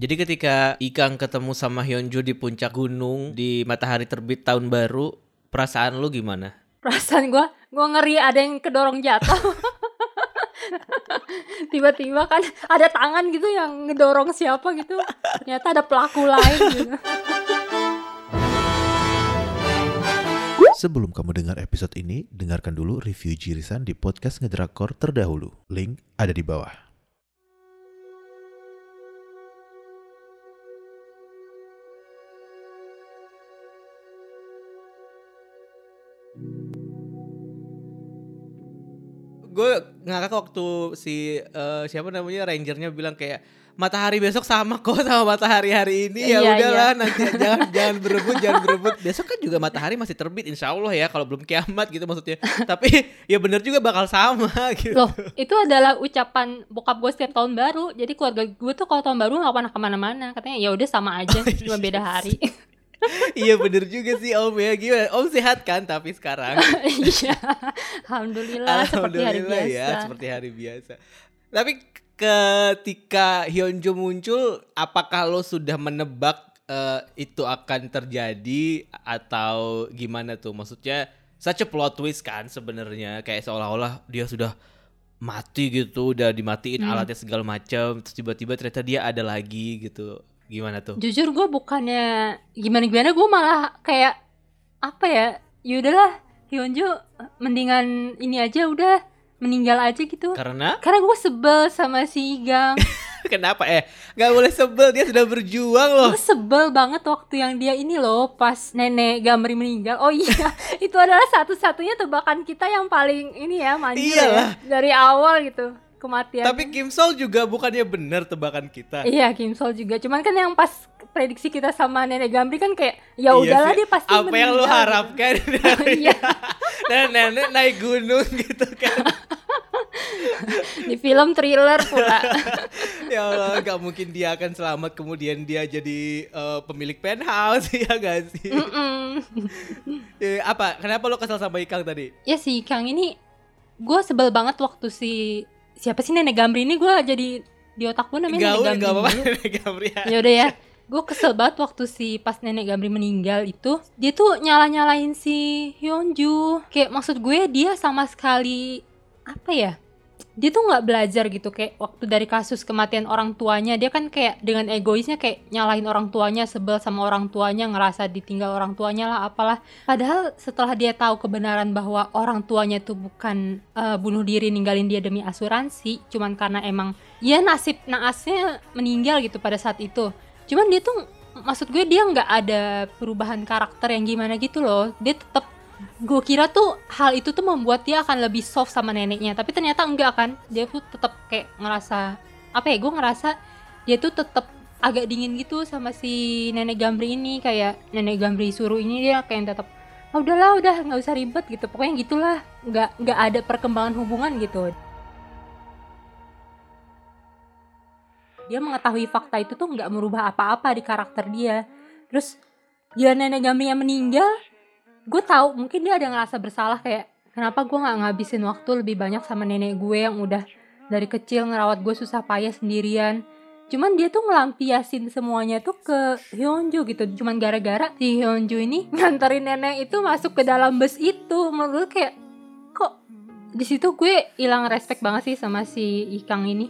Jadi ketika Ikang ketemu sama Hyunju di puncak gunung di matahari terbit tahun baru, perasaan lu gimana? Perasaan gue, gue ngeri ada yang kedorong jatuh. Tiba-tiba kan ada tangan gitu yang ngedorong siapa gitu. Ternyata ada pelaku lain gitu. Sebelum kamu dengar episode ini, dengarkan dulu review Jirisan di podcast Ngedrakor terdahulu. Link ada di bawah. Gue ngakak waktu si eh, siapa namanya rangernya bilang kayak matahari besok sama kok sama matahari hari ini ya Iya, udahlah nanti jangan jangan berebut jangan berebut besok kan juga matahari masih terbit insya Allah ya kalau belum kiamat gitu maksudnya tapi ya bener juga bakal sama gitu Loh, itu adalah ucapan bokap gue setiap tahun baru. Jadi keluarga gue tuh kalau tahun baru gak pernah ke mana-mana. Katanya ya udah sama aja, cuma beda hari. iya bener juga sih Om ya gimana Om sehat kan tapi sekarang Iya, alhamdulillah, seperti hari Alhamdulillah biasa. ya seperti hari biasa. Tapi ketika Hyunjo muncul, apakah lo sudah menebak eh, itu akan terjadi atau gimana tuh? Maksudnya such a plot twist kan sebenarnya kayak seolah-olah dia sudah mati gitu, udah dimatiin Hmm. alatnya segala macam, terus tiba-tiba ternyata dia ada lagi gitu. Gimana tuh? Jujur gue bukannya gimana-gimana, gue malah kayak apa ya? Yaudahlah, Hyunjo mendingan ini aja udah meninggal aja gitu. Karena Karena gue sebel sama si Igang. kenapa eh nggak boleh sebel dia sudah berjuang loh. gue sebel banget waktu yang dia ini loh pas nenek Gamri meninggal. Oh iya, itu adalah satu-satunya tebakan kita yang paling ini ya Iyalah. ya dari awal gitu kematian. Tapi Kim Sol juga bukannya benar tebakan kita. Iya Kim Sol juga. Cuman kan yang pas prediksi kita sama nenek Gamri kan kayak ya Iya udahlah sih. dia pasti apa yang lu harapkan dari Iya. dan nenek naik gunung gitu kan Di film thriller pula. ya Allah nggak mungkin dia akan selamat kemudian dia jadi eh, pemilik penthouse ya gak sih Mm-mm. Eh, apa kenapa lo kesel sama Ikang tadi ya si Kang ini gue sebel banget waktu si siapa sih nenek Gamri ini? Gue jadi di otak gue namanya gaul nenek Gamri apa-apa. nenek Gamri ya. ya udah ya. Gue kesel banget waktu si pas nenek Gamri meninggal itu. Dia tuh nyala nyalain si Hyunju. Kayak maksud gue dia sama sekali apa ya dia tuh nggak belajar gitu kayak waktu dari kasus kematian orang tuanya dia kan kayak dengan egoisnya kayak nyalahin orang tuanya sebel sama orang tuanya ngerasa ditinggal orang tuanya lah apalah. Padahal setelah dia tahu kebenaran bahwa orang tuanya tuh bukan eh, bunuh diri ninggalin dia demi asuransi cuman karena emang ya nasib naasnya meninggal gitu pada saat itu. Cuman dia tuh maksud gue dia nggak ada perubahan karakter yang gimana gitu loh. Dia tetap gue kira tuh hal itu tuh membuat dia akan lebih soft sama neneknya. Tapi ternyata enggak kan? Dia tuh tetap kayak ngerasa apa ya gue ngerasa dia tuh tetap agak dingin gitu sama si nenek Gamri ini. Kayak nenek Gamri suruh ini dia kayak tetap "Ah, udahlah udah nggak usah ribet gitu. Pokoknya gitulah. Nggak nggak ada perkembangan hubungan gitu. Dia mengetahui fakta itu tuh nggak merubah apa-apa di karakter dia. Terus dia nenek Gamri yang meninggal gue tahu mungkin dia ada ngerasa bersalah kayak kenapa gue nggak ngabisin waktu lebih banyak sama nenek gue yang udah dari kecil ngerawat gue susah payah sendirian. Cuman dia tuh ngelampiasin semuanya tuh ke Hyunju gitu. Cuman gara-gara si Hyunju ini nganterin nenek itu masuk ke dalam bus itu. Menurut kayak kok di situ gue hilang respect banget sih sama si Ikang ini?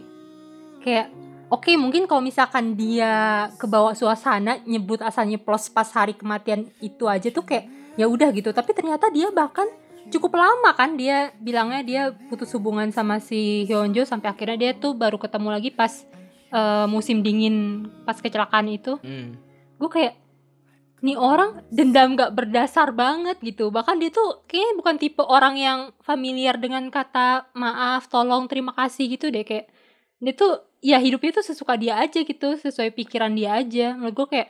Kayak oke mungkin kalau misalkan dia kebawa suasana nyebut asalnya plus pas hari kematian itu aja tuh kayak ya udah gitu. Tapi ternyata dia bahkan cukup lama kan dia bilangnya dia putus hubungan sama si Hyunjo sampai akhirnya dia tuh baru ketemu lagi pas eh, musim dingin pas kecelakaan itu. Hmm. gue kayak nih orang dendam gak berdasar banget gitu. Bahkan dia tuh kayaknya bukan tipe orang yang familiar dengan kata maaf tolong terima kasih gitu deh. Kayak dia tuh ya hidupnya tuh sesuka dia aja gitu sesuai pikiran dia aja. Menurut gue kayak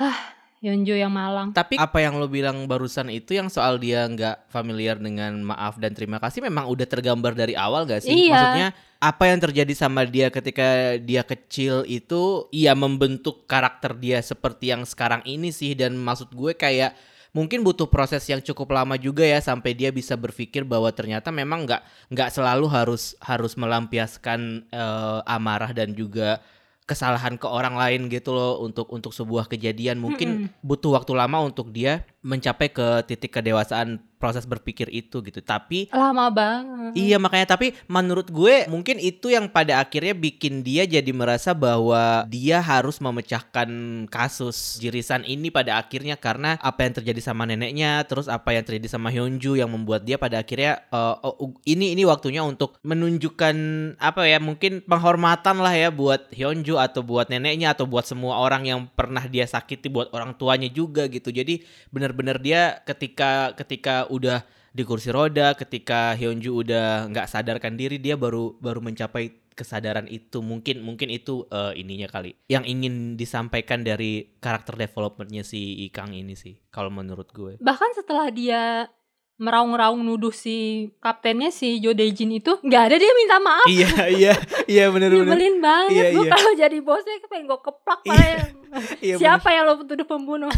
ah Yonjo yang malang Tapi apa yang lo bilang barusan itu yang soal dia nggak familiar dengan maaf dan terima kasih memang udah tergambar dari awal gak sih? Iya. Maksudnya apa yang terjadi sama dia ketika dia kecil itu ia membentuk karakter dia seperti yang sekarang ini sih dan maksud gue kayak mungkin butuh proses yang cukup lama juga ya sampai dia bisa berpikir bahwa ternyata memang nggak nggak selalu harus harus melampiaskan eh, amarah dan juga kesalahan ke orang lain gitu loh untuk untuk sebuah kejadian. Mungkin butuh waktu lama untuk dia mencapai ke titik kedewasaan proses berpikir itu gitu tapi Lama banget. Iya makanya tapi menurut gue mungkin itu yang pada akhirnya bikin dia jadi merasa bahwa dia harus memecahkan kasus Jirisan ini pada akhirnya karena apa yang terjadi sama neneknya terus apa yang terjadi sama Hyunju yang membuat dia pada akhirnya eh, oh, ini ini waktunya untuk menunjukkan apa ya mungkin penghormatan lah ya buat Hyunju atau buat neneknya atau buat semua orang yang pernah dia sakiti buat orang tuanya juga gitu jadi benar-benar dia ketika ketika udah di kursi roda ketika Hyunju udah nggak sadarkan diri dia baru baru mencapai kesadaran itu. Mungkin mungkin itu eh, ininya kali. Yang ingin disampaikan dari karakter developmentnya si Ikang ini sih kalau menurut gue. Bahkan setelah dia meraung-raung nuduh si kaptennya si Jo Daejin itu nggak ada dia minta maaf. iya iya iya bener-bener Nyebelin banget Iya, gue iya. kalau jadi bosnya pengen gue keplak Iya, malah. iya, Siapa yang lo tuduh pembunuh?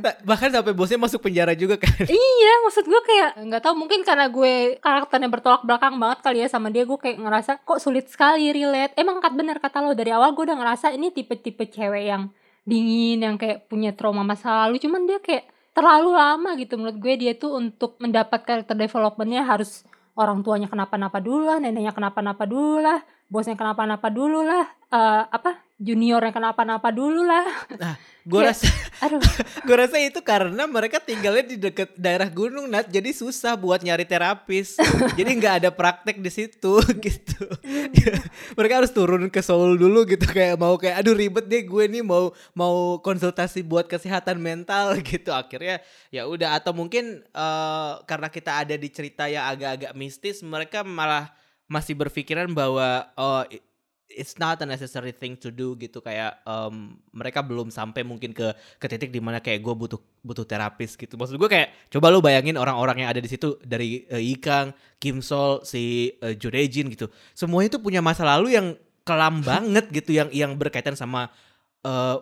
Bah- bahkan sampai bosnya masuk penjara juga kan iya, maksud gue kayak nggak tahu mungkin karena gue karakternya bertolak belakang banget kali ya sama dia gue kayak ngerasa kok sulit sekali relate. Emang kat bener kata lo dari awal gue udah ngerasa ini tipe-tipe cewek yang dingin yang kayak punya trauma masa lalu cuman dia kayak terlalu lama gitu menurut gue dia tuh untuk mendapat karakter developmentnya harus orang tuanya kenapa-napa dulu lah, neneknya kenapa-napa dulu lah, bosnya kenapa-napa dulu lah, eh, apa juniornya kenapa-napa dulu lah. gue Kayak- rasa Aduh, gue rasa itu karena mereka tinggalnya di deket daerah gunung Nat. Jadi susah buat nyari terapis. Jadi nggak ada praktek di situ gitu. Mereka harus turun ke Seoul dulu gitu. Kayak mau kayak aduh ribet deh gue nih mau mau konsultasi buat kesehatan mental gitu. Akhirnya ya udah. Atau mungkin eh, karena kita ada di cerita yang agak-agak mistis mereka malah masih berpikiran bahwa oh it's not a necessary thing to do gitu. Kayak em, mereka belum sampai mungkin ke ke titik di mana kayak gue butuh butuh terapis gitu. Maksud gue kayak coba lu bayangin orang-orang yang ada di situ dari eh, Ikang, Kim Sol, si uh, Jo Dae-jin gitu. Semuanya itu punya masa lalu yang kelam banget gitu yang yang berkaitan sama eh,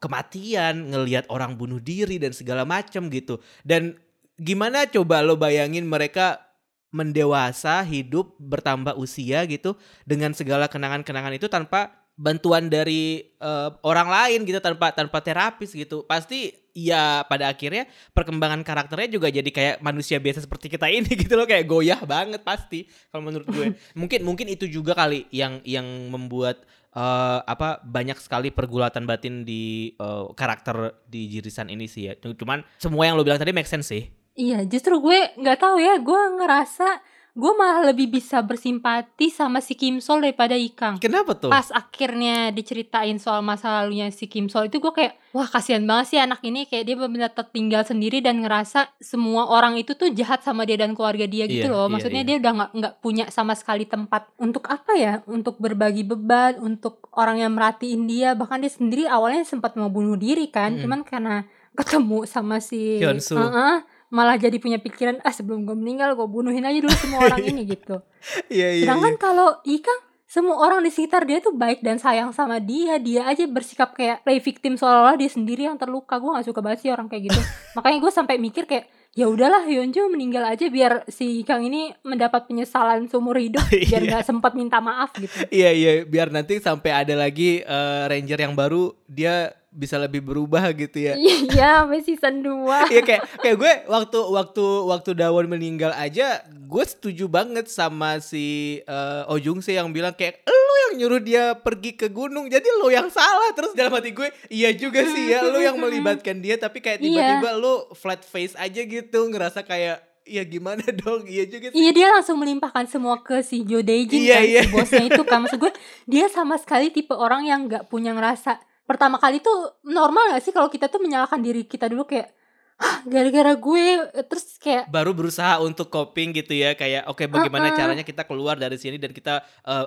kematian ngelihat orang bunuh diri dan segala macam gitu. Dan gimana coba lo bayangin mereka mendewasa hidup bertambah usia gitu dengan segala kenangan-kenangan itu tanpa bantuan dari eh, orang lain gitu tanpa tanpa terapis gitu. Pasti ya pada akhirnya perkembangan karakternya juga jadi kayak manusia biasa seperti kita ini gitu loh kayak goyah banget pasti kalau menurut gue. Mungkin mungkin itu juga kali yang yang membuat eh, apa banyak sekali pergulatan batin di eh, karakter di Jirisan ini sih ya. Cuman semua yang lo bilang tadi make sense sih Iya, justru gue nggak tahu ya, gue ngerasa gue malah lebih bisa bersimpati sama si Kim Sol daripada Ikang. kenapa tuh Pas akhirnya diceritain soal masa lalunya si Kim Sol itu gue kayak, wah kasihan banget sih anak ini kayak dia benar-benar tertinggal sendiri dan ngerasa semua orang itu tuh jahat sama dia dan keluarga dia gitu Iya, loh. iya, Maksudnya iya. dia udah nggak nggak punya sama sekali tempat untuk apa ya? Untuk berbagi beban, untuk orang yang merhatiin dia. Bahkan dia sendiri awalnya sempat mau bunuh diri kan, Mm-mm. cuman karena ketemu sama si Hyunsu. Heeh, malah jadi punya pikiran ah sebelum gue meninggal gue bunuhin aja dulu semua orang ini gitu. iya iya Sedangkan kalau Ikang semua orang di sekitar dia tuh baik dan sayang sama dia, dia aja bersikap kayak play victim seolah-olah dia sendiri yang terluka. Gue gak suka banget sih orang kayak gitu. Makanya gue sampai mikir kayak ya udahlah Hyunjo meninggal aja biar si Ikang ini mendapat penyesalan seumur hidup biar Iya. nggak sempat minta maaf gitu. Iya iya biar nanti sampai ada lagi eh, ranger yang baru dia bisa lebih berubah gitu ya. Iya, sampai season 2. Iya kayak kayak gue waktu waktu waktu Dawon meninggal aja gue setuju banget sama si eh, Oh Jung Se yang bilang kayak lu yang nyuruh dia pergi ke gunung jadi lu yang salah terus dalam hati gue iya juga sih ya lu yang melibatkan dia tapi kayak Iya. tiba-tiba lu flat face aja gitu ngerasa kayak iya gimana dong iya juga sih. Iya dia langsung melimpahkan semua ke si Jo Daejin Iya, kan iya. si bosnya itu kan maksud gue dia sama sekali tipe orang yang nggak punya ngerasa pertama kali tuh normal gak sih kalau kita tuh menyalahkan diri kita dulu kayak "Hah, gara-gara gue. Terus kayak baru berusaha untuk coping gitu ya kayak oke bagaimana Uh-uh. caranya kita keluar dari sini dan kita eh,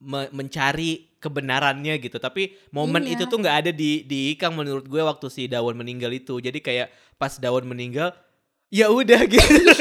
me- mencari kebenarannya gitu. Tapi momen Iya. itu tuh nggak ada di di Ikang menurut gue waktu si Dawon meninggal itu. Jadi kayak pas Dawon meninggal ya udah gitu.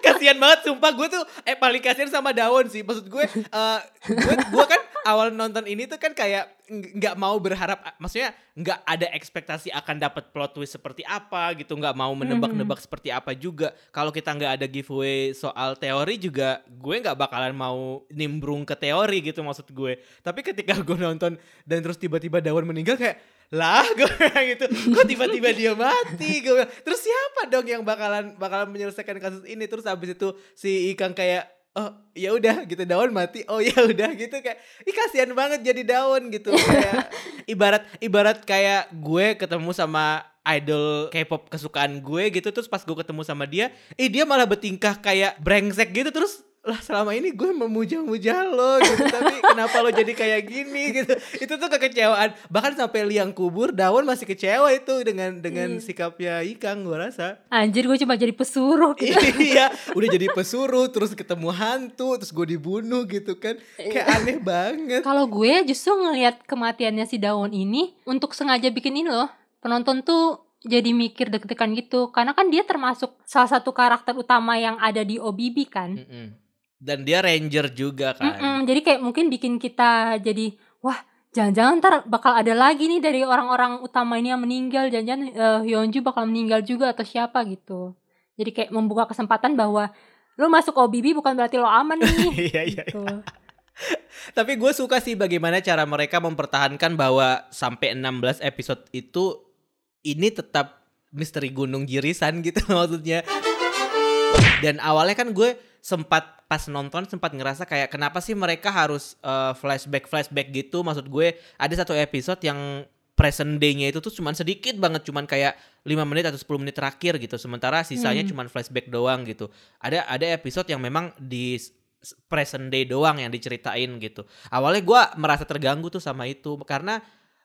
Kasihan banget sumpah. Gue tuh eh paling kasihan sama Dawon sih. Maksud gue eh gue, gue kan awal nonton ini tuh kan kayak ng- nggak mau berharap maksudnya nggak ada ekspektasi akan dapat plot twist seperti apa gitu nggak mau menebak-nebak seperti apa juga. Kalau kita nggak ada giveaway soal teori juga gue nggak bakalan mau nimbrung ke teori gitu maksud gue. Tapi ketika gue nonton dan terus tiba-tiba Dawan meninggal kayak lah gue gitu kok tiba-tiba dia mati? Gue terus siapa dong yang bakalan bakalan menyelesaikan kasus ini? Terus habis itu si Ikang kayak oh ya udah gitu daun mati oh ya udah gitu kayak ih kasihan banget jadi daun gitu. Kayak ibarat ibarat kayak gue ketemu sama idol K-pop kesukaan gue gitu terus pas gue ketemu sama dia eh dia malah bertingkah kayak brengsek gitu terus lah selama ini gue memuja-muja lo gitu tapi kenapa lo jadi kayak gini gitu itu tuh kekecewaan bahkan sampai liang kubur daun masih kecewa itu dengan dengan sikapnya Ikang gue rasa Anjir gue cuma jadi pesuruh gitu. iya, udah jadi pesuruh terus ketemu hantu terus gue dibunuh gitu kan. Kayak aneh banget. Kalau gue justru ngelihat kematiannya si Daun ini untuk sengaja bikin ini loh. Penonton tuh jadi mikir deg-degan gitu karena kan dia termasuk salah satu karakter utama yang ada di OBB kan. Mm-mm. Dan dia ranger juga kan. Mm-mm, jadi kayak mungkin bikin kita jadi wah jangan-jangan ntar bakal ada lagi nih dari orang-orang utama ini yang meninggal jangan-jangan eh, Hyunju bakal meninggal juga atau siapa gitu. Jadi kayak membuka kesempatan bahwa lo masuk OBB bukan berarti lo aman nih. Iya iya. gitu. Tapi gue suka sih bagaimana cara mereka mempertahankan bahwa sampai 16 episode itu ini tetap misteri Gunung Jirisan gitu maksudnya. Dan awalnya kan gue sempat pas nonton sempat ngerasa kayak kenapa sih mereka harus eh, flashback flashback gitu? Maksud gue ada satu episode yang present day-nya itu tuh cuman sedikit banget cuman kayak 5 menit atau 10 menit terakhir gitu. Sementara sisanya Hmm. cuman flashback doang gitu. Ada ada episode yang memang di present day doang yang diceritain gitu. Awalnya gue merasa terganggu tuh sama itu karena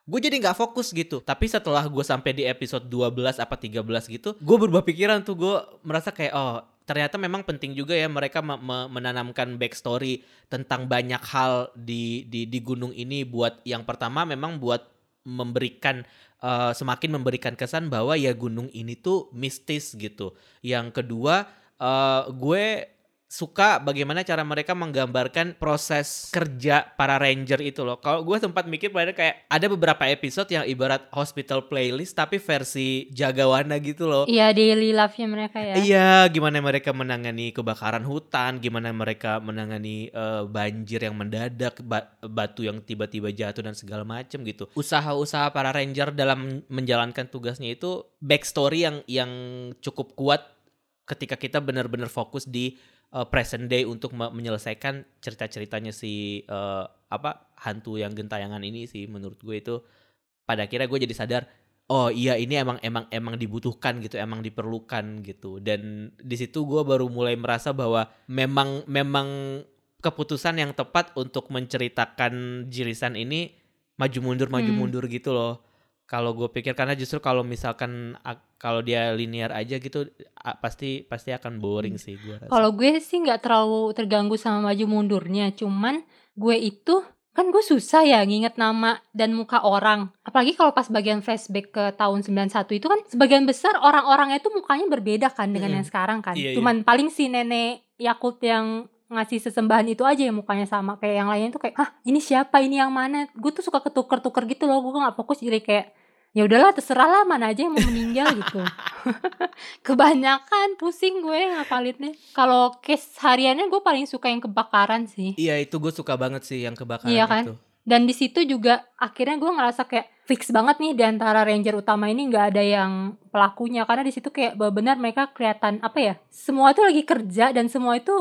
gue jadi nggak fokus gitu. Tapi setelah gue sampai di episode 12 apa 13 gitu gue berubah pikiran tuh. Gue merasa kayak oh ternyata memang penting juga ya mereka me- me- menanamkan backstory tentang banyak hal di di di gunung ini buat yang pertama memang buat memberikan eh, semakin memberikan kesan bahwa ya gunung ini tuh mistis gitu. Yang kedua eh, gue suka bagaimana cara mereka menggambarkan proses kerja para ranger itu loh. Kalau gue sempat mikir pada kayak ada beberapa episode yang ibarat hospital playlist tapi versi jagawana gitu loh. Iya daily life-nya mereka ya. Iya, gimana mereka menangani kebakaran hutan, gimana mereka menangani eh, banjir yang mendadak, ba- batu yang tiba-tiba jatuh dan segala macem gitu. Usaha-usaha para ranger dalam menjalankan tugasnya itu backstory yang yang cukup kuat ketika kita benar-benar fokus di eh, present day untuk me- menyelesaikan cerita-ceritanya si eh, apa hantu yang gentayangan ini sih menurut gue itu. Pada akhirnya gue jadi sadar oh iya ini emang emang emang dibutuhkan gitu emang diperlukan gitu. Dan di situ gue baru mulai merasa bahwa memang memang keputusan yang tepat untuk menceritakan jirisan ini maju mundur maju Hmm. mundur gitu loh kalau gue pikir karena justru kalau misalkan kalau dia linear aja gitu pasti pasti akan boring sih gue Kalau gue sih nggak terlalu terganggu sama maju mundurnya, cuman gue itu kan gue susah ya nginget nama dan muka orang. Apalagi kalau pas bagian flashback ke tahun 91 itu kan sebagian besar orang-orangnya itu mukanya berbeda kan dengan Mm-mm. yang sekarang kan. Iya, iya. Cuman paling si nenek Yakult yang ngasih sesembahan itu aja yang mukanya sama. Kayak yang lainnya tuh kayak hah ini siapa? Ini yang mana? Gue tuh suka ketuker-tuker gitu loh. Gue nggak fokus jadi kayak ya udahlah terserah lah mana aja yang mau meninggal gitu. Kebanyakan pusing gue ngapalinnya kalau case hariannya gue paling suka yang kebakaran sih. Iya itu gue suka banget sih yang kebakaran Iya kan? itu. Dan di situ juga akhirnya gue ngerasa kayak fix banget nih di antara ranger utama ini nggak ada yang pelakunya. Karena di situ kayak benar mereka kelihatan apa ya semua tuh lagi kerja dan semua itu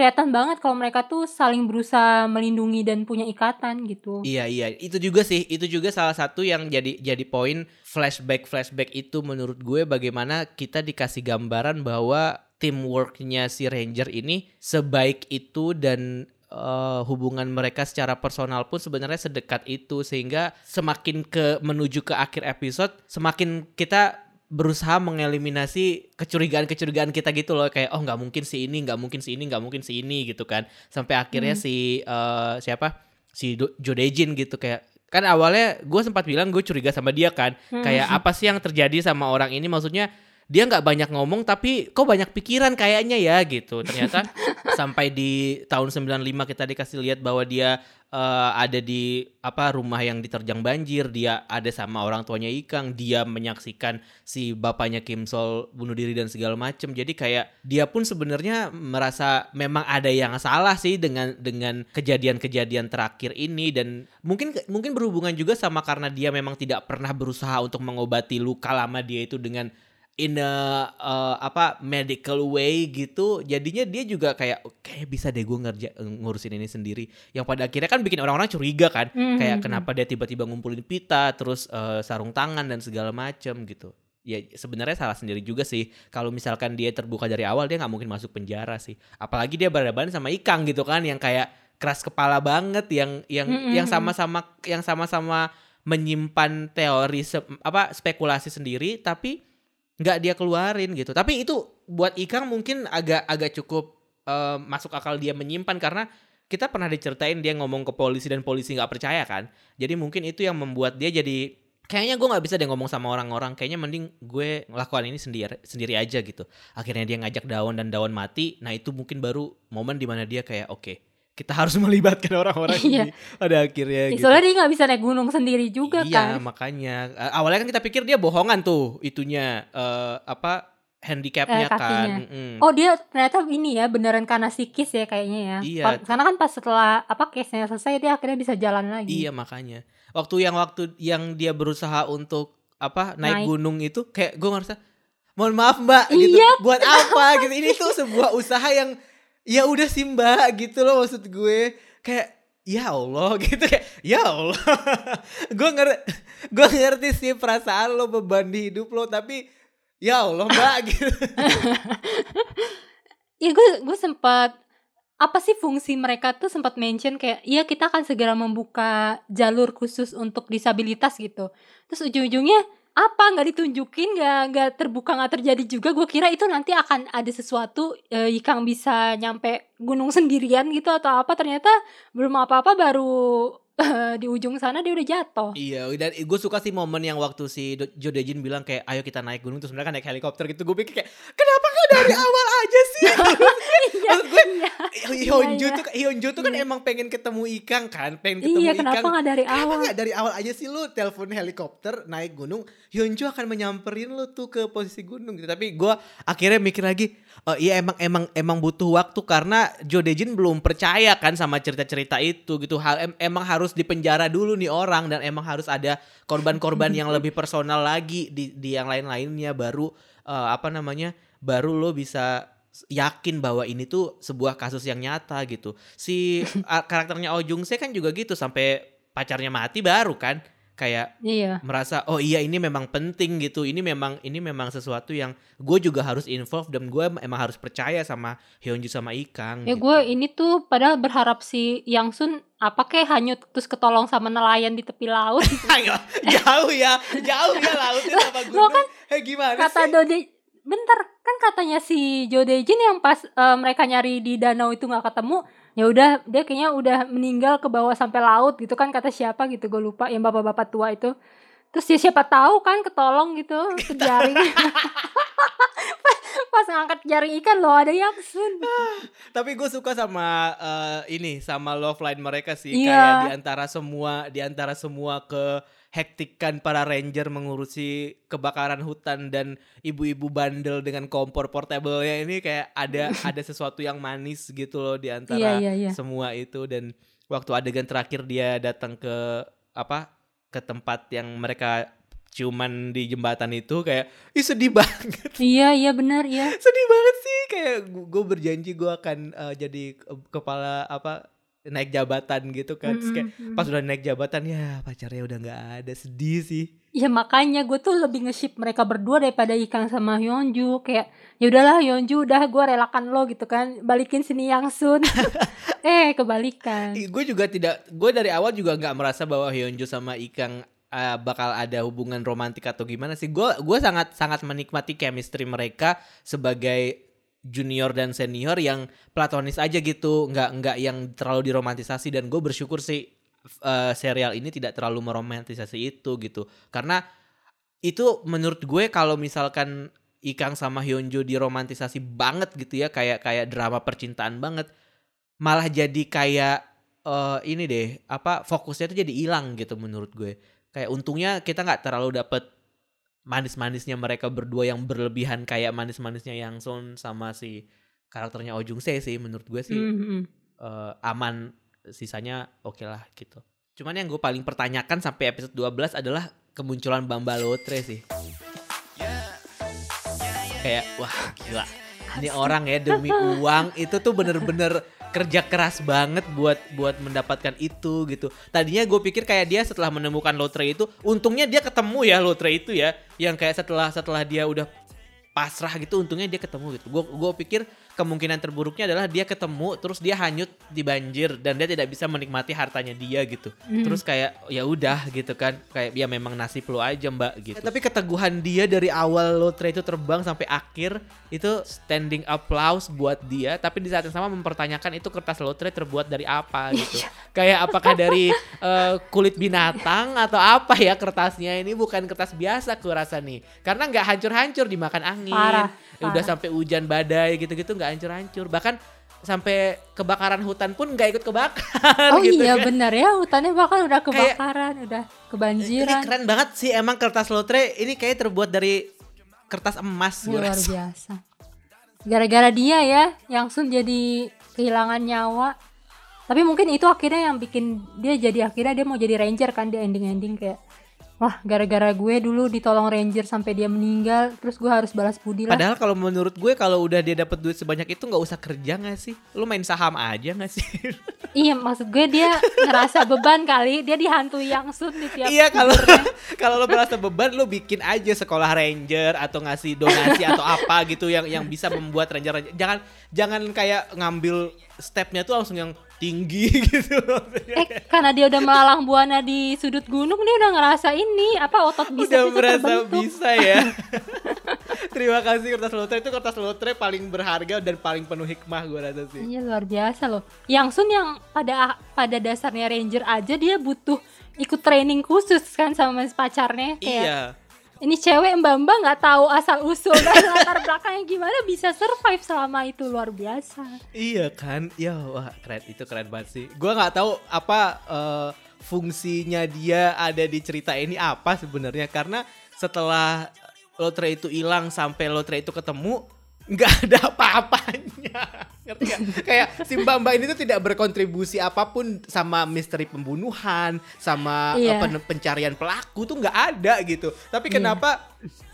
kelihatan banget kalau mereka tuh saling berusaha melindungi dan punya ikatan gitu. Iya iya. Itu juga sih itu juga salah satu yang jadi jadi poin flashback flashback itu menurut gue bagaimana kita dikasih gambaran bahwa teamworknya si Ranger ini sebaik itu dan eh, hubungan mereka secara personal pun sebenarnya sedekat itu. Sehingga semakin ke menuju ke akhir episode semakin kita berusaha mengeliminasi kecurigaan-kecurigaan kita gitu loh. Kayak oh nggak mungkin si ini nggak mungkin si ini nggak mungkin si ini gitu kan. Sampai akhirnya Hmm. si eh, siapa? Si Jodejin gitu. Kayak kan awalnya gue sempat bilang gue curiga sama dia kan. Hmm. kayak apa sih yang terjadi sama orang ini? Maksudnya dia nggak banyak ngomong tapi kok banyak pikiran kayaknya ya gitu. Ternyata sampai di tahun 95 kita dikasih lihat bahwa dia eh, ada di apa rumah yang diterjang banjir, dia ada sama orang tuanya Ikang, dia menyaksikan si bapaknya Kim Sol bunuh diri dan segala macem. Jadi kayak dia pun sebenarnya merasa memang ada yang salah sih dengan dengan kejadian-kejadian terakhir ini dan mungkin mungkin berhubungan juga sama karena dia memang tidak pernah berusaha untuk mengobati luka lama dia itu dengan in a uh, apa medical way gitu jadinya dia juga kayak kayak bisa deh gue ngerja ngurusin ini sendiri yang pada akhirnya kan bikin orang-orang curiga kan Mhm. kayak kenapa dia tiba-tiba ngumpulin pita terus uh, sarung tangan dan segala macem gitu ya sebenarnya salah sendiri juga sih kalau misalkan dia terbuka dari awal dia nggak mungkin masuk penjara sih apalagi dia berhadapan sama Ikang gitu kan yang kayak keras kepala banget yang yang Mm-mm. yang sama-sama yang sama-sama menyimpan teori se- apa spekulasi sendiri tapi nggak dia keluarin gitu. Tapi itu buat Ikang mungkin agak agak cukup eh, masuk akal dia menyimpan karena kita pernah diceritain dia ngomong ke polisi dan polisi nggak percaya kan. Jadi mungkin itu yang membuat dia jadi kayaknya gue nggak bisa deh ngomong sama orang-orang. Kayaknya mending gue ngelakuin ini sendiri sendiri aja gitu. Akhirnya dia ngajak daun dan daun mati. Nah itu mungkin baru momen di mana dia kayak oke kita harus melibatkan orang-orang Iya. ini pada akhirnya Ya, gitu. soalnya dia nggak bisa naik gunung sendiri juga iya, kan. makanya Eh, awalnya kan kita pikir dia bohongan tuh itunya eh, apa handicapnya Eh, kakinya. kan. Mm-mm. Oh dia ternyata ini ya beneran karena psikis ya kayaknya ya. Iya. Karena kan pas setelah apa case-nya selesai dia akhirnya bisa jalan lagi. Iya makanya. Waktu yang waktu yang dia berusaha untuk apa naik, Naik. gunung itu kayak gue ngerasa mohon maaf mbak gitu Iya. buat apa gitu ini tuh sebuah usaha yang ya udah sih mbak gitu loh maksud gue. Kayak ya Allah gitu. Kayak ya Allah. Gue ngerti gue ngerti sih perasaan lo beban di hidup lo tapi ya Allah mbak gitu. Iya gue gue sempat apa sih fungsi mereka tuh sempat mention kayak iya kita akan segera membuka jalur khusus untuk disabilitas gitu. Terus ujung-ujungnya apa nggak ditunjukin nggak nggak terbuka nggak terjadi juga gue kira itu nanti akan ada sesuatu eh, Ikang bisa nyampe gunung sendirian gitu atau apa. Ternyata belum apa-apa baru eh, di ujung sana dia udah jatuh Iya, dan gue suka sih momen yang waktu si Do- Jo Dejin bilang kayak ayo kita naik gunung terus mereka naik helikopter gitu. Gue pikir kayak kenapa nggak dari awal aja sih? iya Maksud gue iya Hyunju iya. tuh Hyunju tuh kan Iya. emang pengen ketemu Ikang kan, pengen ketemu iya Ikang. kenapa nggak dari Kenapa awal nggak dari awal aja sih lu telepon helikopter naik gunung, Hyunju akan menyamperin lu tuh ke posisi gunung gitu. Tapi gue akhirnya mikir lagi, oh iya emang emang emang butuh waktu karena Jo Dejin belum percaya kan sama cerita-cerita itu gitu. Hal em- emang harus dipenjara dulu nih orang dan emang harus ada korban-korban yang lebih personal lagi di di yang lain-lainnya baru eh, apa namanya? baru lo bisa yakin bahwa ini tuh sebuah kasus yang nyata gitu. Si karakternya Oh Jung Se kan juga gitu sampai pacarnya mati baru kan kayak iya merasa oh iya ini memang penting gitu. Ini memang ini memang sesuatu yang gue juga harus involve dan gue emang harus percaya sama Hyunju sama Ikang. Ya gitu. gue ini tuh padahal berharap si Yang Sun apa kayak hanyut terus ketolong sama nelayan di tepi laut. Ayo, jauh ya, jauh ya lautnya sama gunung. kan eh gimana Kata sih? Dode bentar kan katanya si Jo Dejin yang pas eh, mereka nyari di danau itu nggak ketemu ya udah dia kayaknya udah meninggal ke bawah sampai laut gitu kan kata siapa gitu gue lupa yang bapak-bapak tua itu. Terus ya siapa tahu kan ketolong gitu ke jaring pas, pas ngangkat jaring ikan loh ada Yang Sun. Tapi gue suka sama eh, ini sama love line mereka sih. Iya. kayak di antara semua di antara semua ke hektikan para ranger mengurusi kebakaran hutan dan ibu-ibu bandel dengan kompor portable ya ini kayak ada ada sesuatu yang manis gitu loh di antara iya iya iya. semua itu. Dan waktu adegan terakhir dia datang ke apa ke tempat yang mereka cuman di jembatan itu kayak ih sedih banget. Iya iya benar ya sedih banget sih. Kayak gue berjanji gue akan eh, jadi ke- kepala apa naik jabatan gitu kan. Terus kayak pas udah naik jabatan ya pacarnya udah nggak ada sedih sih. Ya makanya gue tuh lebih nge-ship mereka berdua daripada Ikang sama Hyunju Kayak ya udahlah Hyunju udah gue relakan lo gitu kan. Balikin sini Yang Sun. Eh kebalikan. Gue juga tidak gue dari awal juga nggak merasa bahwa Hyunjo sama Ikang eh, bakal ada hubungan romantik atau gimana sih. Gue gue sangat sangat menikmati chemistry mereka sebagai junior dan senior yang platonis aja gitu. Nggak nggak yang terlalu diromantisasi. Dan gue bersyukur sih eh, serial ini tidak terlalu meromantisasi itu gitu. Karena itu menurut gue kalau misalkan Ikang sama Hyunjo diromantisasi banget gitu ya kayak kayak drama percintaan banget malah jadi kayak eh, ini deh apa fokusnya tuh jadi hilang gitu menurut gue. Kayak untungnya kita nggak terlalu dapet manis-manisnya mereka berdua yang berlebihan kayak manis-manisnya Yang Sun sama si karakternya Oh Jung Se sih menurut gue sih Mhm. eh, aman sisanya oke lah gitu. Cuman yang gue paling pertanyakan sampai episode 12 adalah kemunculan Bamba Lotre sih. Kayak wah gila. Ini orang ya demi uang itu tuh bener-bener kerja keras banget buat buat mendapatkan itu gitu. Tadinya gue pikir kayak dia setelah menemukan lotre itu untungnya dia ketemu ya lotre itu ya. Yang kayak setelah setelah dia udah pasrah gitu untungnya dia ketemu gitu. Gue gue pikir kemungkinan terburuknya adalah dia ketemu terus dia hanyut di banjir dan dia tidak bisa menikmati hartanya dia gitu. Hmm. terus kayak ya udah gitu kan. Kayak ya memang nasib lo aja mbak gitu. Tapi keteguhan dia dari awal lotre itu terbang sampai akhir itu standing applause buat dia tapi di saat yang sama mempertanyakan itu kertas lotre terbuat dari apa gitu. Kayak apakah dari eh, kulit binatang atau apa ya kertasnya? Ini bukan kertas biasa aku rasa nih. Karena nggak hancur-hancur dimakan angin. Parah, Ya udah parah. sampai hujan badai gitu-gitu nggak hancur-hancur bahkan sampai kebakaran hutan pun nggak ikut kebakar Oh gitu iya kan. benar ya hutannya bahkan udah Kayak- kebakaran, udah Ini kebanjiran. keren banget sih emang kertas lotre ini kayak terbuat dari kertas emas gue Luar rasa. biasa. Gara-gara dia ya, yang Sun jadi kehilangan nyawa. Tapi mungkin itu akhirnya yang bikin dia jadi akhirnya dia mau jadi ranger kan di ending-ending kayak wah gara-gara gue dulu ditolong ranger sampai dia meninggal terus gue harus balas budi lah. Padahal kalau menurut gue kalau udah dia dapat duit sebanyak itu nggak usah kerja nggak sih? Lu main saham aja nggak sih? Iya maksud gue dia ngerasa beban kali dia dihantui yang Sun di tiap iya kalau kalau lo merasa beban lo bikin aja sekolah ranger atau ngasih donasi atau apa gitu yang yang bisa membuat ranger, ranger. jangan jangan kayak ngambil stepnya tuh langsung yang tinggi gitu. Eh karena dia udah melalang buana di sudut gunung dia udah ngerasa ini apa otot bisa udah bisa merasa terbentuk. bisa ya. Terima kasih kertas lotre itu kertas lotre paling berharga dan paling penuh hikmah gue rasa sih. Iya luar biasa loh. Yang Sun yang pada pada dasarnya ranger aja dia butuh ikut training khusus kan sama pacarnya kayak Iya. Ini cewek mbak mbak nggak tahu asal usul dan latar belakangnya gimana bisa survive selama itu luar biasa. Iya kan, ya wah keren itu keren banget sih. Gua nggak tahu apa eh, fungsinya dia ada di cerita ini apa sebenarnya karena setelah lotre itu hilang sampai lotre itu ketemu nggak ada apa-apanya. Ngerti nggak? Kayak si Mbak Mbak ini tuh tidak berkontribusi apa pun sama misteri pembunuhan, sama Iya. apa, pencarian pelaku tuh nggak ada gitu. Tapi Iya. kenapa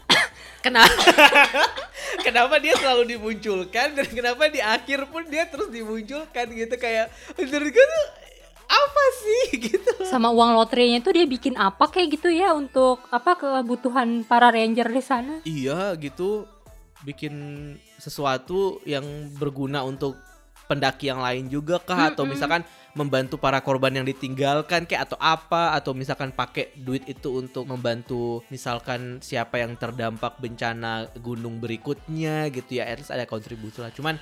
kenapa kenapa dia selalu dimunculkan dan kenapa di akhir pun dia terus dimunculkan gitu kayak menurut gue tuh apa sih gitu Sama uang lotrenya tuh dia bikin apa kayak gitu ya untuk apa kebutuhan para ranger di sana. iya gitu bikin sesuatu yang berguna untuk pendaki yang lain juga kah? Atau misalkan membantu para korban yang ditinggalkan kayak atau apa? Atau misalkan pakai duit itu untuk membantu misalkan siapa yang terdampak bencana gunung berikutnya gitu ya. At least ada kontribusi lah. Cuman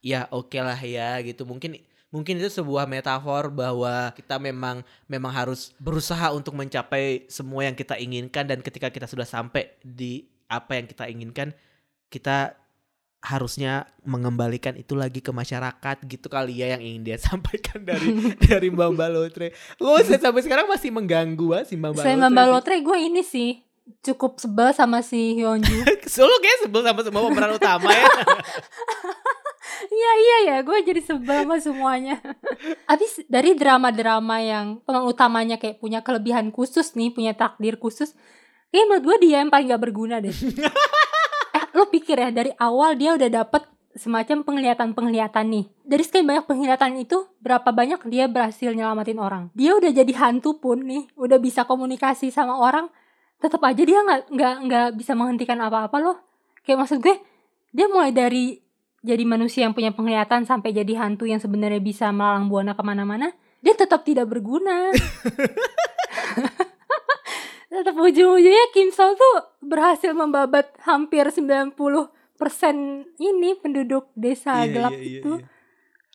ya oke lah ya gitu. Mungkin mungkin itu sebuah metafor bahwa kita memang memang harus berusaha untuk mencapai semua yang kita inginkan dan ketika kita sudah sampai di apa yang kita inginkan kita harusnya mengembalikan itu lagi ke masyarakat gitu kali ya yang ingin dia sampaikan dari dari Mbak Mbak Lotre. Saya sampai sekarang masih mengganggu ah, si Mbak Mbak Lotre. Mbak sih. Lotre gue ini sih cukup sebel sama si Hyunju. Solo kayak sebel sama semua pemeran utama ya. Iya iya ya, gue jadi sebel sama semuanya. Abis dari drama-drama yang pemeran utamanya kayak punya kelebihan khusus nih, punya takdir khusus, kayak menurut gue dia yang paling gak berguna deh. eh, lo pikir ya dari awal dia udah dapet semacam penglihatan-penglihatan nih. Dari sekian banyak penglihatan itu, berapa banyak dia berhasil nyelamatin orang. Dia udah jadi hantu pun nih, udah bisa komunikasi sama orang, tetap aja dia nggak nggak nggak bisa menghentikan apa-apa loh. Kayak maksud gue, dia mulai dari jadi manusia yang punya penglihatan sampai jadi hantu yang sebenarnya bisa melalang buana ke mana-mana, dia tetap tidak berguna. tetap ujung-ujungnya Kim Sol tuh berhasil membabat hampir 90% ini penduduk desa Iya, gelap iya, iya, itu. iya.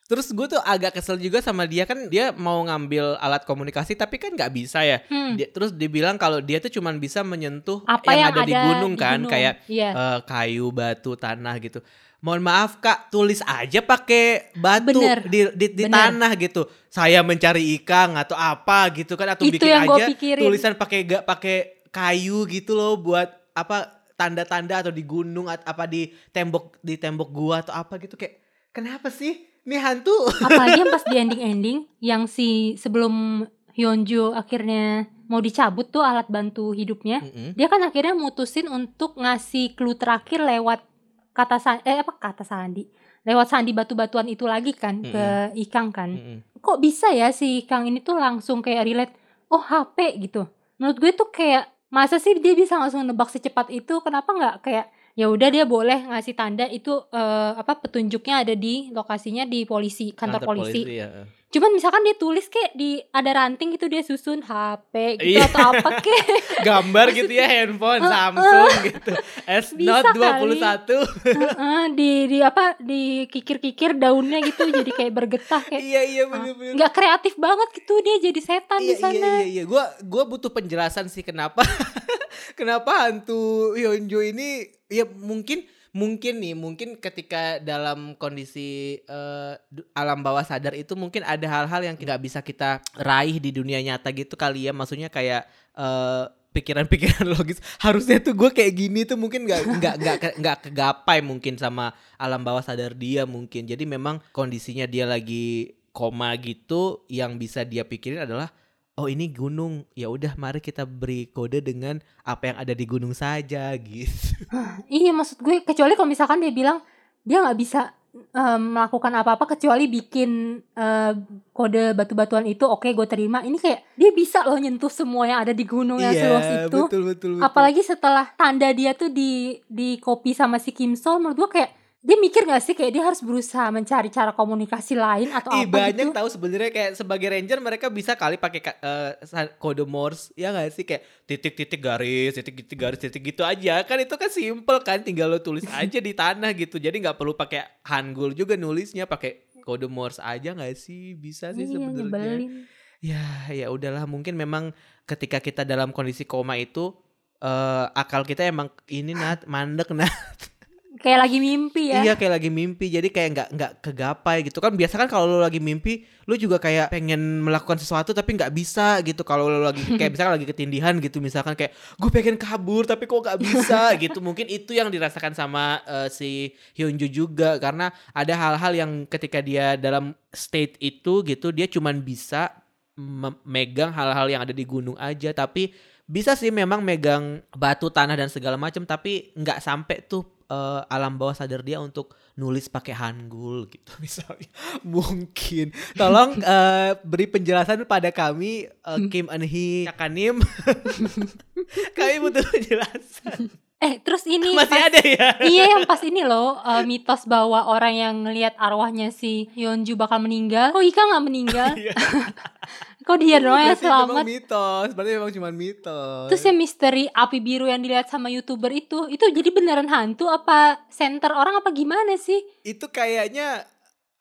Terus gue tuh agak kesel juga sama dia kan dia mau ngambil alat komunikasi tapi kan nggak bisa ya. Hmm. Dia, terus dibilang kalau dia tuh cuman bisa menyentuh Apa yang, yang ada, di ada gunung di kan gunung. kayak Iya. eh, kayu, batu, tanah gitu. Mohon maaf kak, tulis aja pakai batu Bener. di di, di Bener. tanah gitu. Saya mencari ikan atau apa gitu kan atau Itu bikin aja tulisan pakai gak pakai kayu gitu loh buat apa tanda-tanda atau di gunung at- apa di tembok di tembok gua atau apa gitu kayak kenapa sih? Ini hantu. Apalagi yang pas di ending-ending yang si sebelum Hyunju akhirnya mau dicabut tuh alat bantu hidupnya. Mm-mm. Dia kan akhirnya mutusin untuk ngasih clue terakhir lewat kata sa- eh apa kata sandi. Lewat sandi batu-batuan itu lagi kan ke Ikang kan. Mm-mm. Kok bisa ya si Ikang ini tuh langsung kayak relate, oh HP gitu. Menurut gue tuh kayak masa sih dia bisa langsung nebak secepat itu kenapa nggak kayak ya udah dia boleh ngasih tanda itu eh, apa petunjuknya ada di lokasinya di polisi kantor, polisi. ya. Cuman misalkan dia tulis kayak di ada ranting gitu dia susun HP gitu Iya. atau apa kek. Gambar gitu ya handphone Heeh. Samsung gitu. S Note kali. 21. Heeh, di di apa di kikir-kikir daunnya gitu jadi kayak bergetah kayak iya iya bener. nggak kreatif banget gitu dia jadi setan Iya di iya sana. iya iya. Gua gua butuh penjelasan sih kenapa kenapa hantu Hyunjo ini ya mungkin mungkin nih mungkin ketika dalam kondisi du- alam bawah sadar itu mungkin ada hal-hal yang nggak bisa kita raih di dunia nyata gitu kali ya. Maksudnya kayak eh, pikiran-pikiran logis. Harusnya tuh gue kayak gini tuh mungkin nggak nggak nggak nggak kegapai mungkin sama alam bawah sadar dia mungkin. Jadi memang kondisinya dia lagi koma gitu yang bisa dia pikirin adalah oh ini gunung. Ya udah mari kita beri kode dengan apa yang ada di gunung saja gitu. Iya maksud gue kecuali kalau misalkan dia bilang dia nggak bisa eh, melakukan apa-apa kecuali bikin eh, kode batu-batuan itu oke gue terima. Ini kayak dia bisa loh nyentuh semua yang ada di gunung yang seluas itu. betul betul betul. Apalagi setelah tanda dia tuh di di copy sama si Kim Sol menurut gue kayak dia mikir gak sih kayak dia harus berusaha mencari cara komunikasi lain atau Ih, apa banyak gitu? tahu sebenarnya kayak sebagai ranger mereka bisa kali pakai ka- sa- kode Morse ya nggak sih? Kayak titik-titik garis titik-titik garis titik gitu aja. Kan itu kan simple kan tinggal lo tulis aja di tanah gitu. Jadi nggak perlu pakai hangul juga nulisnya pakai kode Morse aja nggak sih? Bisa sih iya sebenarnya. ya ya udahlah. Mungkin memang ketika kita dalam kondisi koma itu eh akal kita emang ini nat mandek nat kayak lagi mimpi ya? Iya kayak lagi mimpi. Jadi kayak nggak nggak kegapai gitu. Kan biasa kan kalau lo lagi mimpi lo juga kayak pengen melakukan sesuatu tapi nggak bisa gitu. Kalau lo lagi kayak misalkan lagi ketindihan gitu misalkan kayak gue pengen kabur tapi kok nggak bisa gitu. Mungkin itu yang dirasakan sama eh, si Hyunju juga. Karena ada hal-hal yang ketika dia dalam state itu gitu dia cuman bisa megang hal-hal yang ada di gunung aja. Tapi bisa sih memang megang batu tanah dan segala macam tapi nggak sampai tuh eh, alam bawah sadar dia untuk nulis pakai hangul gitu misalnya. Mungkin. Tolong eh, beri penjelasan pada kami eh, Kim Eun Hee. Kanim. Kami butuh penjelasan. Eh terus ini masih pas- ada ya? Iya yang pas ini loh eh, mitos bahwa orang yang ngelihat arwahnya si Hyunju bakal meninggal. Kok Ika nggak meninggal? Iya. Kok dia doang yang memang selamat mitos berarti memang cuma mitos terus yang misteri api biru yang dilihat sama youtuber itu itu jadi beneran hantu apa center orang apa gimana sih itu kayaknya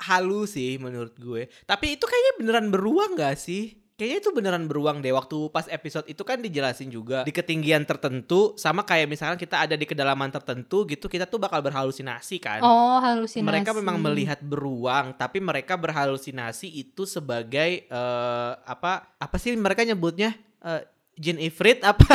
halus sih menurut gue. Tapi itu kayaknya beneran beruang gak sih? Kayaknya itu beneran beruang deh. Waktu pas episode itu kan dijelasin juga di ketinggian tertentu sama kayak misalkan kita ada di kedalaman tertentu gitu, kita tuh bakal berhalusinasi kan. oh halusinasi Mereka memang melihat beruang, tapi mereka berhalusinasi itu sebagai eh, apa? Apa sih mereka nyebutnya? Eh, jin ifrit apa?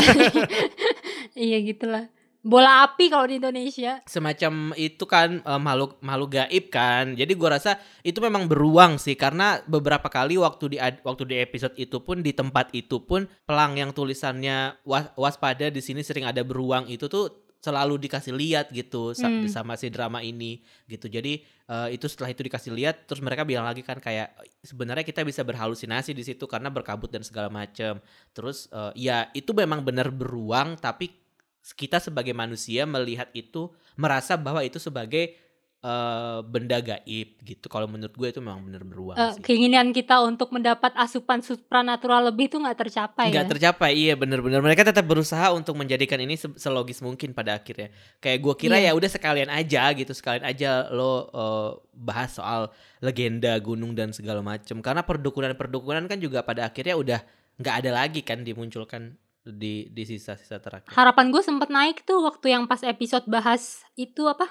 iya gitulah bola api kalau di Indonesia semacam itu kan eh, makhluk makhluk gaib kan. Jadi gua rasa itu memang beruang sih karena beberapa kali waktu di waktu di episode itu pun di tempat itu pun pelang yang tulisannya was- waspada di sini sering ada beruang itu tuh selalu dikasih lihat gitu Hmm. sama si drama ini gitu. Jadi eh, itu setelah itu dikasih lihat terus mereka bilang lagi kan kayak sebenarnya kita bisa berhalusinasi di situ karena berkabut dan segala macam. Terus eh, ya itu memang benar beruang tapi kita sebagai manusia melihat itu merasa bahwa itu sebagai eh, benda gaib gitu. Kalau menurut gue itu memang bener beruang Eh, sih. keinginan kita untuk mendapat asupan supranatural lebih itu nggak tercapai nggak ya. tercapai iya bener-bener mereka tetap berusaha untuk menjadikan ini se- selogis mungkin pada akhirnya kayak gue kira Iya. ya udah sekalian aja gitu sekalian aja lo eh, bahas soal legenda gunung dan segala macem karena perdukunan-perdukunan kan juga pada akhirnya udah nggak ada lagi kan dimunculkan di di sisa-sisa terakhir Harapan gue sempet naik tuh waktu yang pas episode bahas itu apa?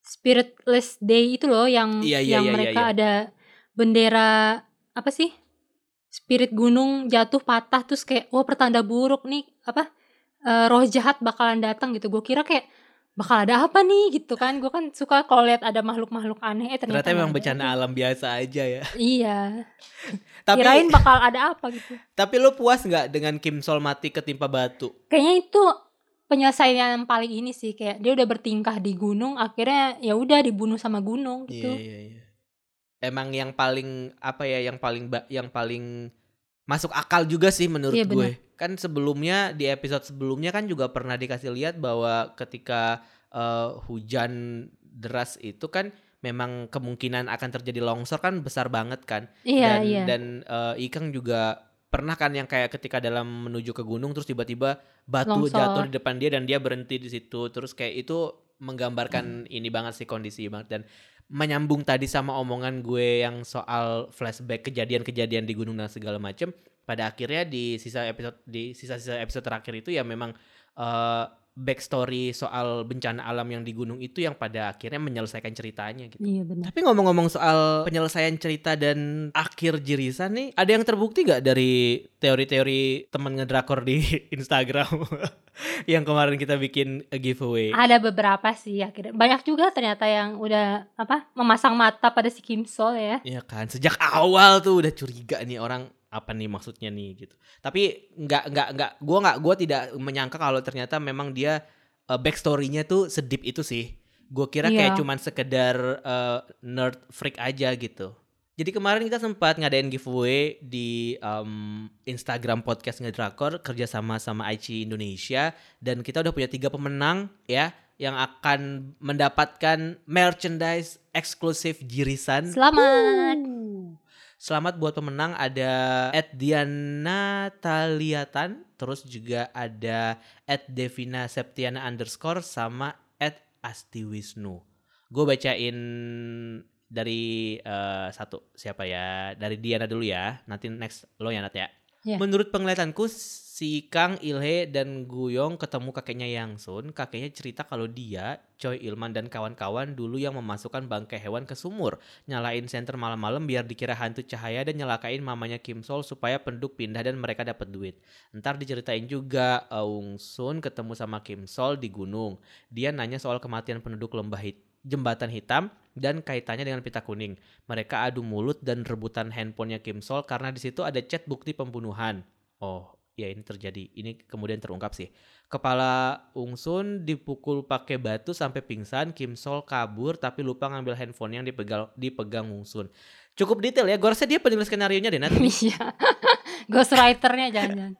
Spiritless Day itu loh yang Iya, iya, yang iya, iya, mereka iya. ada bendera apa sih? Spirit gunung jatuh patah terus kayak wah pertanda buruk nih apa? eh, roh jahat bakalan datang gitu. Gue kira kayak bakal ada apa nih gitu kan. Gue kan suka kalau lihat ada makhluk-makhluk aneh eh ternyata, ternyata memang bencana alam biasa aja ya Iya. tapi Kirain bakal ada apa gitu. tapi lo puas nggak dengan Kim Sol mati ketimpa batu kayaknya itu penyelesaian yang paling ini sih kayak dia udah bertingkah di gunung akhirnya ya udah dibunuh sama gunung gitu. Iya iya iya. Emang yang paling apa ya yang paling yang paling masuk akal juga sih menurut Iya, gue. Kan sebelumnya di episode sebelumnya kan juga pernah dikasih lihat bahwa ketika eh, hujan deras itu kan memang kemungkinan akan terjadi longsor kan besar banget kan. Iya dan iya. dan eh, Ikang juga pernah kan yang kayak ketika dalam menuju ke gunung terus tiba-tiba batu Longsor. jatuh di depan dia dan dia berhenti di situ terus kayak itu menggambarkan ini banget sih kondisi banget dan menyambung tadi sama omongan gue yang soal flashback kejadian-kejadian di gunung dan segala macem pada akhirnya di sisa episode di sisa-sisa episode terakhir itu ya memang eh, backstory soal bencana alam yang di gunung itu yang pada akhirnya menyelesaikan ceritanya gitu. Iya benar. Tapi ngomong-ngomong soal penyelesaian cerita dan akhir jirisan nih, ada yang terbukti gak dari teori-teori teman ngedrakor di Instagram yang kemarin kita bikin a giveaway? Ada beberapa sih akhirnya. Banyak juga ternyata yang udah apa memasang mata pada si Kim Sol ya. Iya kan, sejak awal tuh udah curiga nih orang apa nih maksudnya nih gitu. Tapi nggak nggak nggak, gue nggak gue tidak menyangka kalau ternyata memang dia uh, backstory-nya tuh sedip itu sih. Gue kira kayak Iya. cuman sekedar uh, nerd freak aja gitu. Jadi kemarin kita sempat ngadain giveaway di um, Instagram podcast ngedrakor kerjasama sama IC Indonesia dan kita udah punya tiga pemenang ya yang akan mendapatkan merchandise eksklusif jirisan Selamat. Selamat buat pemenang ada Ed Diana Taliatan, terus juga ada Ed Devina Septiana underscore sama Ed Asti Wisnu. Gue bacain dari eh, satu siapa ya? Dari Diana dulu ya. Nanti next lo ya Nat ya. Ya. Menurut penglihatanku si Kang Ilhe dan Guyong ketemu kakeknya Yang Sun. Kakeknya cerita kalau dia, Choi Ilman dan kawan-kawan dulu yang memasukkan bangkai hewan ke sumur nyalain senter malam-malam biar dikira hantu cahaya dan nyelakain mamanya Kim Sol supaya penduduk pindah dan mereka dapat duit. Ntar diceritain juga Aung Sun ketemu sama Kim Sol di gunung. Dia nanya soal kematian penduduk lembah hit jembatan hitam dan kaitannya dengan pita kuning. Mereka adu mulut dan rebutan handphonenya Kim Sol karena di situ ada chat bukti pembunuhan. Oh, ya ini terjadi. Ini kemudian terungkap sih. Kepala Ung Sun dipukul pakai batu sampai pingsan. Kim Sol kabur tapi lupa ngambil handphone yang dipegang dipegang Ung Sun. Cukup detail ya. Gue rasa dia penulis skenario nya deh Nat. Iya. Ghostwriternya jangan-jangan.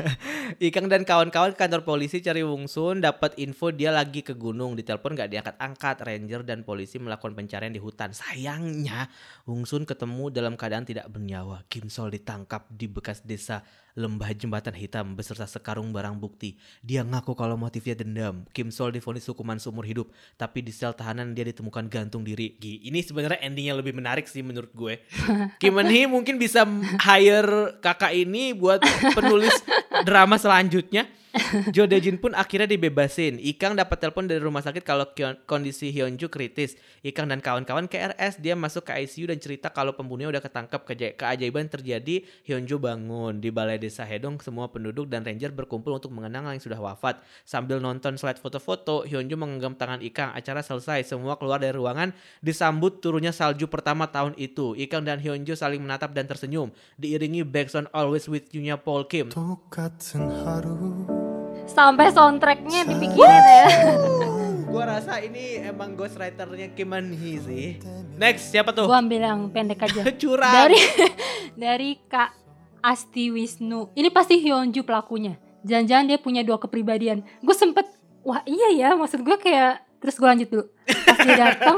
Ikang dan kawan-kawan kantor polisi cari Wung Sun dapat info dia lagi ke gunung ditelepon gak diangkat-angkat ranger dan polisi melakukan pencarian di hutan sayangnya Wung Sun ketemu dalam keadaan tidak bernyawa Kim Sol ditangkap di bekas desa lembah jembatan hitam beserta sekarung barang bukti. Dia ngaku kalau motifnya dendam. Kim Sol divonis hukuman seumur hidup tapi di sel tahanan dia ditemukan gantung diri. Gi, ini sebenarnya endingnya lebih menarik sih menurut gue. Kim Eun Hee mungkin bisa hire kakak ini buat penulis drama selanjutnya. Jo Dejin pun akhirnya dibebasin. Ikang dapat telepon dari rumah sakit kalau Kyon- kondisi Hyunju kritis. Ikang dan kawan-kawan ke RS, dia masuk ke ICU dan cerita kalau pembunuhnya udah ketangkep. Keja- Keajaiban terjadi, Hyunju bangun. Di balai desa Hedong, semua penduduk dan ranger berkumpul untuk mengenang yang sudah wafat. Sambil nonton slide foto-foto, Hyunju menggenggam tangan Ikang. Acara selesai, semua keluar dari ruangan disambut turunnya salju pertama tahun itu. Ikang dan Hyunju saling menatap dan tersenyum, diiringi backsound Always With You-nya Paul Kim. 똑같은 하루 Sampai soundtracknya dipikirin ya. Gua rasa ini emang ghostwriternya Kim Eun Hee sih. Next, siapa tuh? Gua ambil yang pendek aja. Curang. Dari dari Kak Asti Wisnu. Ini pasti Hyunju pelakunya. Jangan-jangan dia punya dua kepribadian. Gue sempet, wah iya ya, maksud gue kayak terus gue lanjut dulu. pas dia datang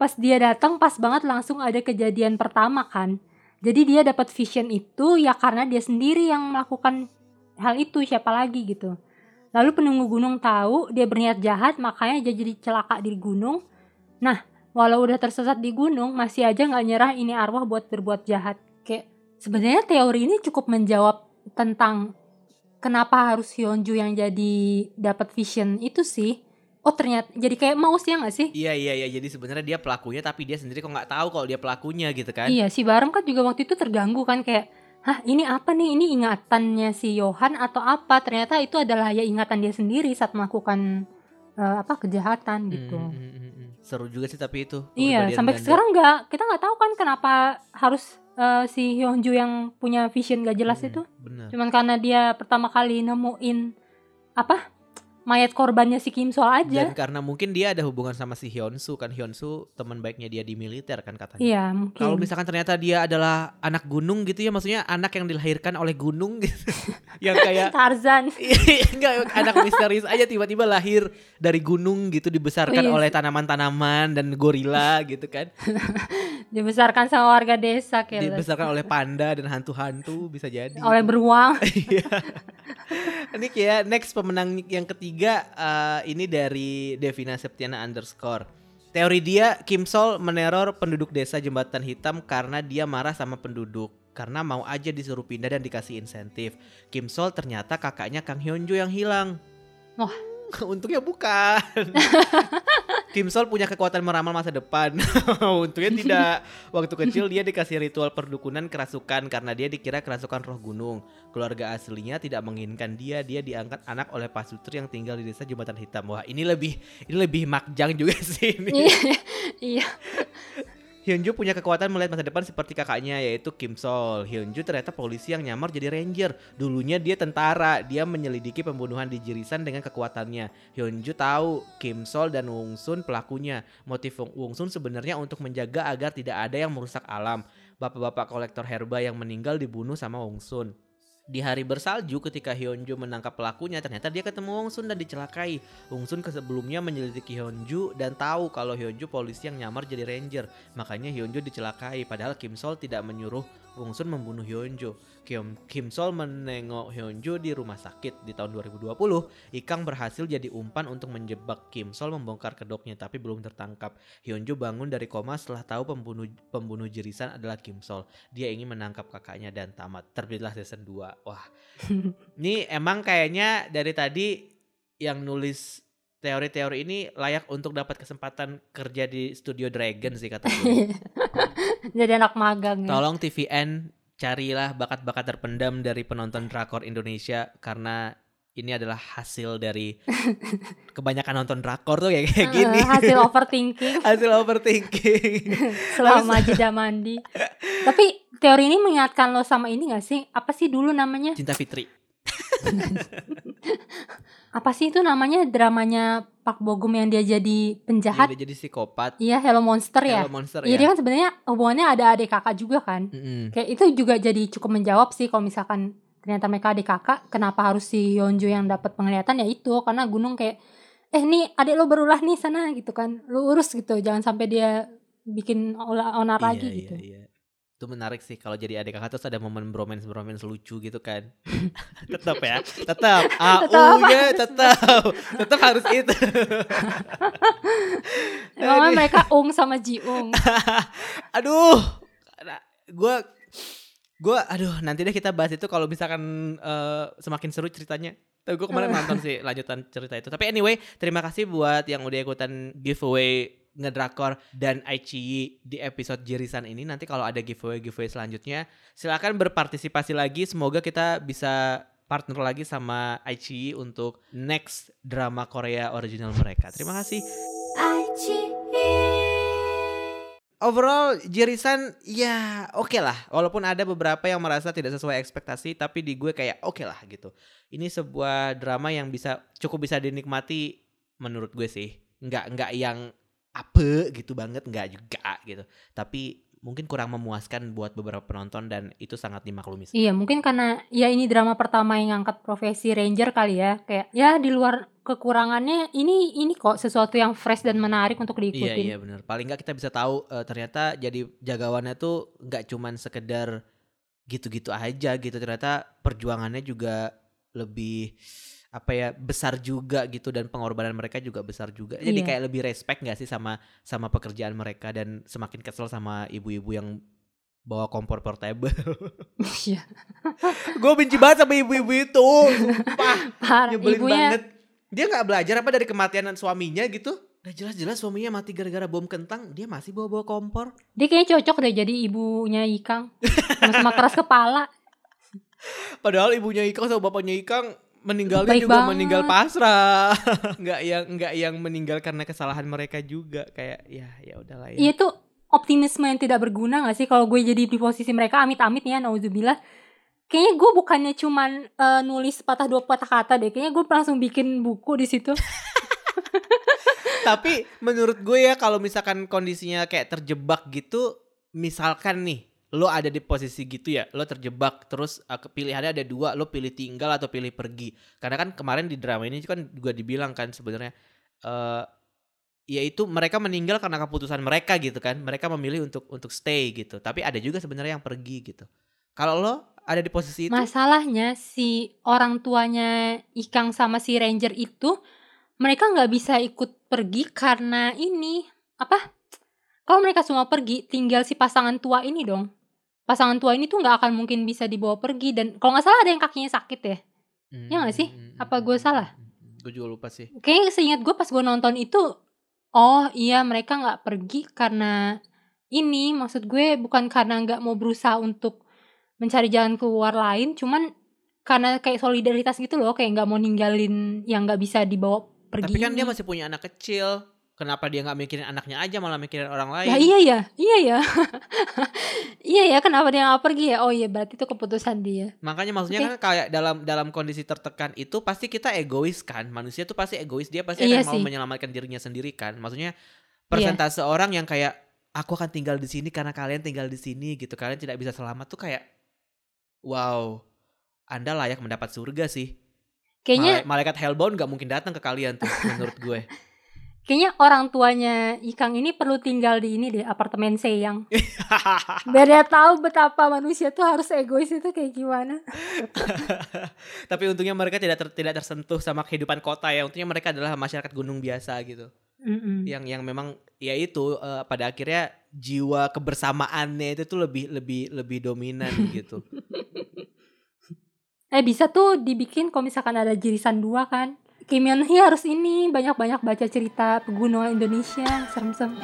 pas dia datang pas banget langsung ada kejadian pertama kan jadi dia dapat vision itu ya karena dia sendiri yang melakukan hal itu siapa lagi gitu. Lalu penunggu gunung tahu dia berniat jahat makanya dia jadi celaka di gunung. Nah walau udah tersesat di gunung masih aja nggak nyerah ini arwah buat berbuat jahat. Kayak sebenarnya teori ini cukup menjawab tentang kenapa harus Hyunju yang jadi dapat vision itu sih. Oh ternyata jadi kayak mouse ya nggak sih? Iya iya iya. Jadi sebenarnya dia pelakunya tapi dia sendiri kok nggak tahu kalau dia pelakunya gitu kan. Iya, si Barem kan juga waktu itu terganggu kan kayak, hah ini apa nih? Ini ingatannya si Johan atau apa? Ternyata itu adalah ya ingatan dia sendiri saat melakukan eh, apa kejahatan gitu. Hmm, hmm, hmm, hmm. Seru juga sih tapi itu. Iya, sampai sekarang nggak kita nggak tahu kan kenapa harus eh, si Hyunju yang punya vision gak jelas Hmm, itu. Benar. Cuman karena dia pertama kali nemuin apa mayat korbannya si Kim Sol aja. Dan karena mungkin dia ada hubungan sama si Hyunsu kan Hyunsu teman baiknya dia di militer kan katanya. Iya mungkin. Kalau misalkan ternyata dia adalah anak gunung gitu ya maksudnya anak yang dilahirkan oleh gunung gitu. yang kayak Tarzan. enggak anak misterius aja tiba-tiba lahir dari gunung gitu dibesarkan Iya. oleh tanaman-tanaman dan gorila gitu kan. Dibesarkan sama warga desa kayak Dibesarkan oleh panda dan hantu-hantu bisa jadi. oleh beruang. Iya. ini kayak next pemenang yang ketiga eh, ini dari Devina Septiana underscore. Teori dia Kim Sol meneror penduduk desa Jembatan Hitam karena dia marah sama penduduk karena mau aja disuruh pindah dan dikasih insentif. Kim Sol ternyata kakaknya Kang Hyunjo yang hilang. Wah. Untungnya bukan. Kim Sol punya kekuatan meramal masa depan. Untungnya tidak. Waktu kecil dia dikasih ritual perdukunan kerasukan karena dia dikira kerasukan roh gunung. Keluarga aslinya tidak menginginkan dia. Dia diangkat anak oleh pasutri yang tinggal di desa Jembatan Hitam. Wah, ini lebih ini lebih makjang juga sih ini. iya. Hyunju punya kekuatan melihat masa depan seperti kakaknya yaitu Kim Sol. Hyunju ternyata polisi yang nyamar jadi ranger. Dulunya dia tentara. Dia menyelidiki pembunuhan di Jirisan dengan kekuatannya. Hyunju tahu Kim Sol dan Wong Sun pelakunya. Motif Wong Sun sebenarnya untuk menjaga agar tidak ada yang merusak alam. Bapak-bapak kolektor herba yang meninggal dibunuh sama Wong Sun. Di hari bersalju ketika Hyunju menangkap pelakunya ternyata dia ketemu Wong Sun dan dicelakai. Wong Sun sebelumnya menyelidiki Hyunju dan tahu kalau Hyunju polisi yang nyamar jadi ranger. Makanya Hyunju dicelakai padahal Kim Sol tidak menyuruh Wong Sun membunuh Hyunju. Kim, Kim Sol menengok Hyunju di rumah sakit di tahun 2020. Ikang berhasil jadi umpan untuk menjebak Kim Sol membongkar kedoknya tapi belum tertangkap. Hyunju bangun dari koma setelah tahu pembunuh pembunuh jerisan adalah Kim Sol. Dia ingin menangkap kakaknya dan tamat. Terbitlah season 2. Wah. Ini emang kayaknya dari tadi yang nulis teori-teori ini layak untuk dapat kesempatan kerja di studio Dragon sih kata gue. Jadi anak magang ya. Tolong TVN carilah bakat-bakat terpendam dari penonton drakor Indonesia karena ini adalah hasil dari kebanyakan nonton drakor tuh kayak kayak Eh, gini. hasil overthinking hasil overthinking. selama jeda mandi. Tapi teori ini mengingatkan lo sama ini gak sih? Apa sih dulu namanya? Cinta Fitri. Apa sih itu namanya dramanya Pak Bogum yang dia jadi Dia penjahat? udah jadi psikopat. Iya, Hello Monster ya. Hello Monster Iya, ya. dia kan sebenarnya hubungannya ada adik kakak juga kan. Mm-mm. Kayak itu juga jadi cukup menjawab sih kalau misalkan ternyata mereka adik kakak, kenapa harus si Yeonju yang dapat penglihatan ya itu karena gunung kayak eh nih adik lo berulah nih sana gitu kan. Lu urus gitu, jangan sampai dia bikin onar lagi iya, gitu. Iya, iya. Itu menarik sih kalau jadi adik kakak terus ada momen bromance bromance lucu gitu kan. tetap ya, tetap. AU-nya tetap. Tetap harus itu. Emangnya mereka Ung sama Ji Ung. aduh. Gue gue aduh nanti deh kita bahas itu kalau misalkan eh, semakin seru ceritanya. Tapi gue kemarin nonton sih lanjutan cerita itu. Tapi anyway, terima kasih buat yang udah ikutan giveaway ngedrakor dan ICI di episode Jirisan ini. Nanti kalau ada giveaway-giveaway selanjutnya, silakan berpartisipasi lagi. Semoga kita bisa partner lagi sama ICI untuk next drama Korea original mereka. Terima kasih. Overall Jirisan ya oke lah Walaupun ada beberapa yang merasa tidak sesuai ekspektasi Tapi di gue kayak oke lah gitu Ini sebuah drama yang bisa cukup bisa dinikmati menurut gue sih Nggak, nggak yang apa gitu banget Nggak juga gitu Tapi mungkin kurang memuaskan buat beberapa penonton Dan itu sangat dimaklumi sih Iya, mungkin karena ya ini drama pertama yang ngangkat profesi ranger kali ya. Kayak ya di luar kekurangannya ini ini kok sesuatu yang fresh dan menarik untuk Iya diikutin. iya benar. Paling nggak kita bisa tahu eh, ternyata jadi jagawannya tuh nggak cuman sekedar gitu-gitu aja gitu. Ternyata perjuangannya juga lebih apa ya besar juga gitu dan pengorbanan mereka juga besar juga. Jadi Iya. kayak lebih respect nggak sih sama sama pekerjaan mereka dan semakin kesel sama ibu-ibu yang bawa kompor portable. Iya. Gue benci banget sama ibu-ibu itu. Sumpah. Parah. Nyebelin Ibunya banget. Dia nggak belajar apa dari kematian suaminya gitu? Udah jelas-jelas suaminya mati gara-gara bom kentang, dia masih bawa-bawa kompor. dia kayaknya cocok deh jadi ibunya Ikang. Sama-sama keras kepala. Padahal ibunya Ikang sama bapaknya Ikang meninggalnya Baik juga banget. meninggal pasrah. nggak yang nggak yang meninggal karena kesalahan mereka juga kayak ya ya udahlah ya. Iya tuh optimisme yang tidak berguna gak sih kalau gue jadi di posisi mereka amit-amit ya nauzubillah. Kayaknya gue bukannya cuman eh, nulis patah dua patah kata deh. Kayaknya gue langsung bikin buku di situ. Tapi menurut gue ya kalau misalkan kondisinya kayak terjebak gitu, misalkan nih lo ada di posisi gitu ya, lo terjebak terus uh, pilihannya ada dua, lo pilih tinggal atau pilih pergi. Karena kan kemarin di drama ini kan juga dibilang kan sebenarnya eh yaitu mereka meninggal karena keputusan mereka gitu kan. Mereka memilih untuk untuk stay gitu. Tapi ada juga sebenarnya yang pergi gitu. Kalau lo ada di posisi itu, Masalahnya si orang tuanya Ikang sama si Ranger itu mereka nggak bisa ikut pergi karena ini apa? Kalau mereka semua pergi, tinggal si pasangan tua ini dong. Pasangan tua ini tuh nggak akan mungkin bisa dibawa pergi dan kalau nggak salah ada yang kakinya sakit ya. Ya nggak sih? Apa gue salah? Gue juga lupa sih. Kayaknya seingat gue pas gue nonton itu, oh iya mereka nggak pergi karena ini maksud gue bukan karena nggak mau berusaha untuk mencari jalan keluar lain, cuman karena kayak solidaritas gitu loh, kayak nggak mau ninggalin yang nggak bisa dibawa pergi. Tapi kan dia ini. masih punya anak kecil. Kenapa dia nggak mikirin anaknya aja malah mikirin orang lain? Ya iya ya, iya ya, iya ya. Kenapa dia nggak pergi ya? Oh iya berarti itu keputusan dia. Makanya maksudnya Oke. kan kayak dalam dalam kondisi tertekan itu pasti kita egois kan. Manusia tuh pasti egois. Dia pasti Iya akan mau menyelamatkan dirinya sendiri kan. Maksudnya persentase orang yang kayak aku akan tinggal di sini karena kalian tinggal di sini gitu. Kalian tidak bisa selamat tuh kayak wow. Anda layak mendapat surga sih. Kayaknya, Mala- Malaikat Hellbound gak mungkin datang ke kalian tuh menurut gue. kayaknya orang tuanya Ikang ini perlu tinggal di ini deh apartemen Seyang. Biar dia tahu betapa manusia tuh harus egois itu kayak gimana. Tapi untungnya mereka tidak ter- tidak tersentuh sama kehidupan kota ya. Untungnya mereka adalah masyarakat gunung biasa gitu. Mm-mm. yang yang memang ya itu eh, pada akhirnya jiwa kebersamaannya itu tuh lebih lebih lebih dominan gitu. Eh bisa tuh dibikin kalau misalkan ada jirisan dua kan. Kim harus ini banyak-banyak baca cerita pegunungan Indonesia, serem-serem.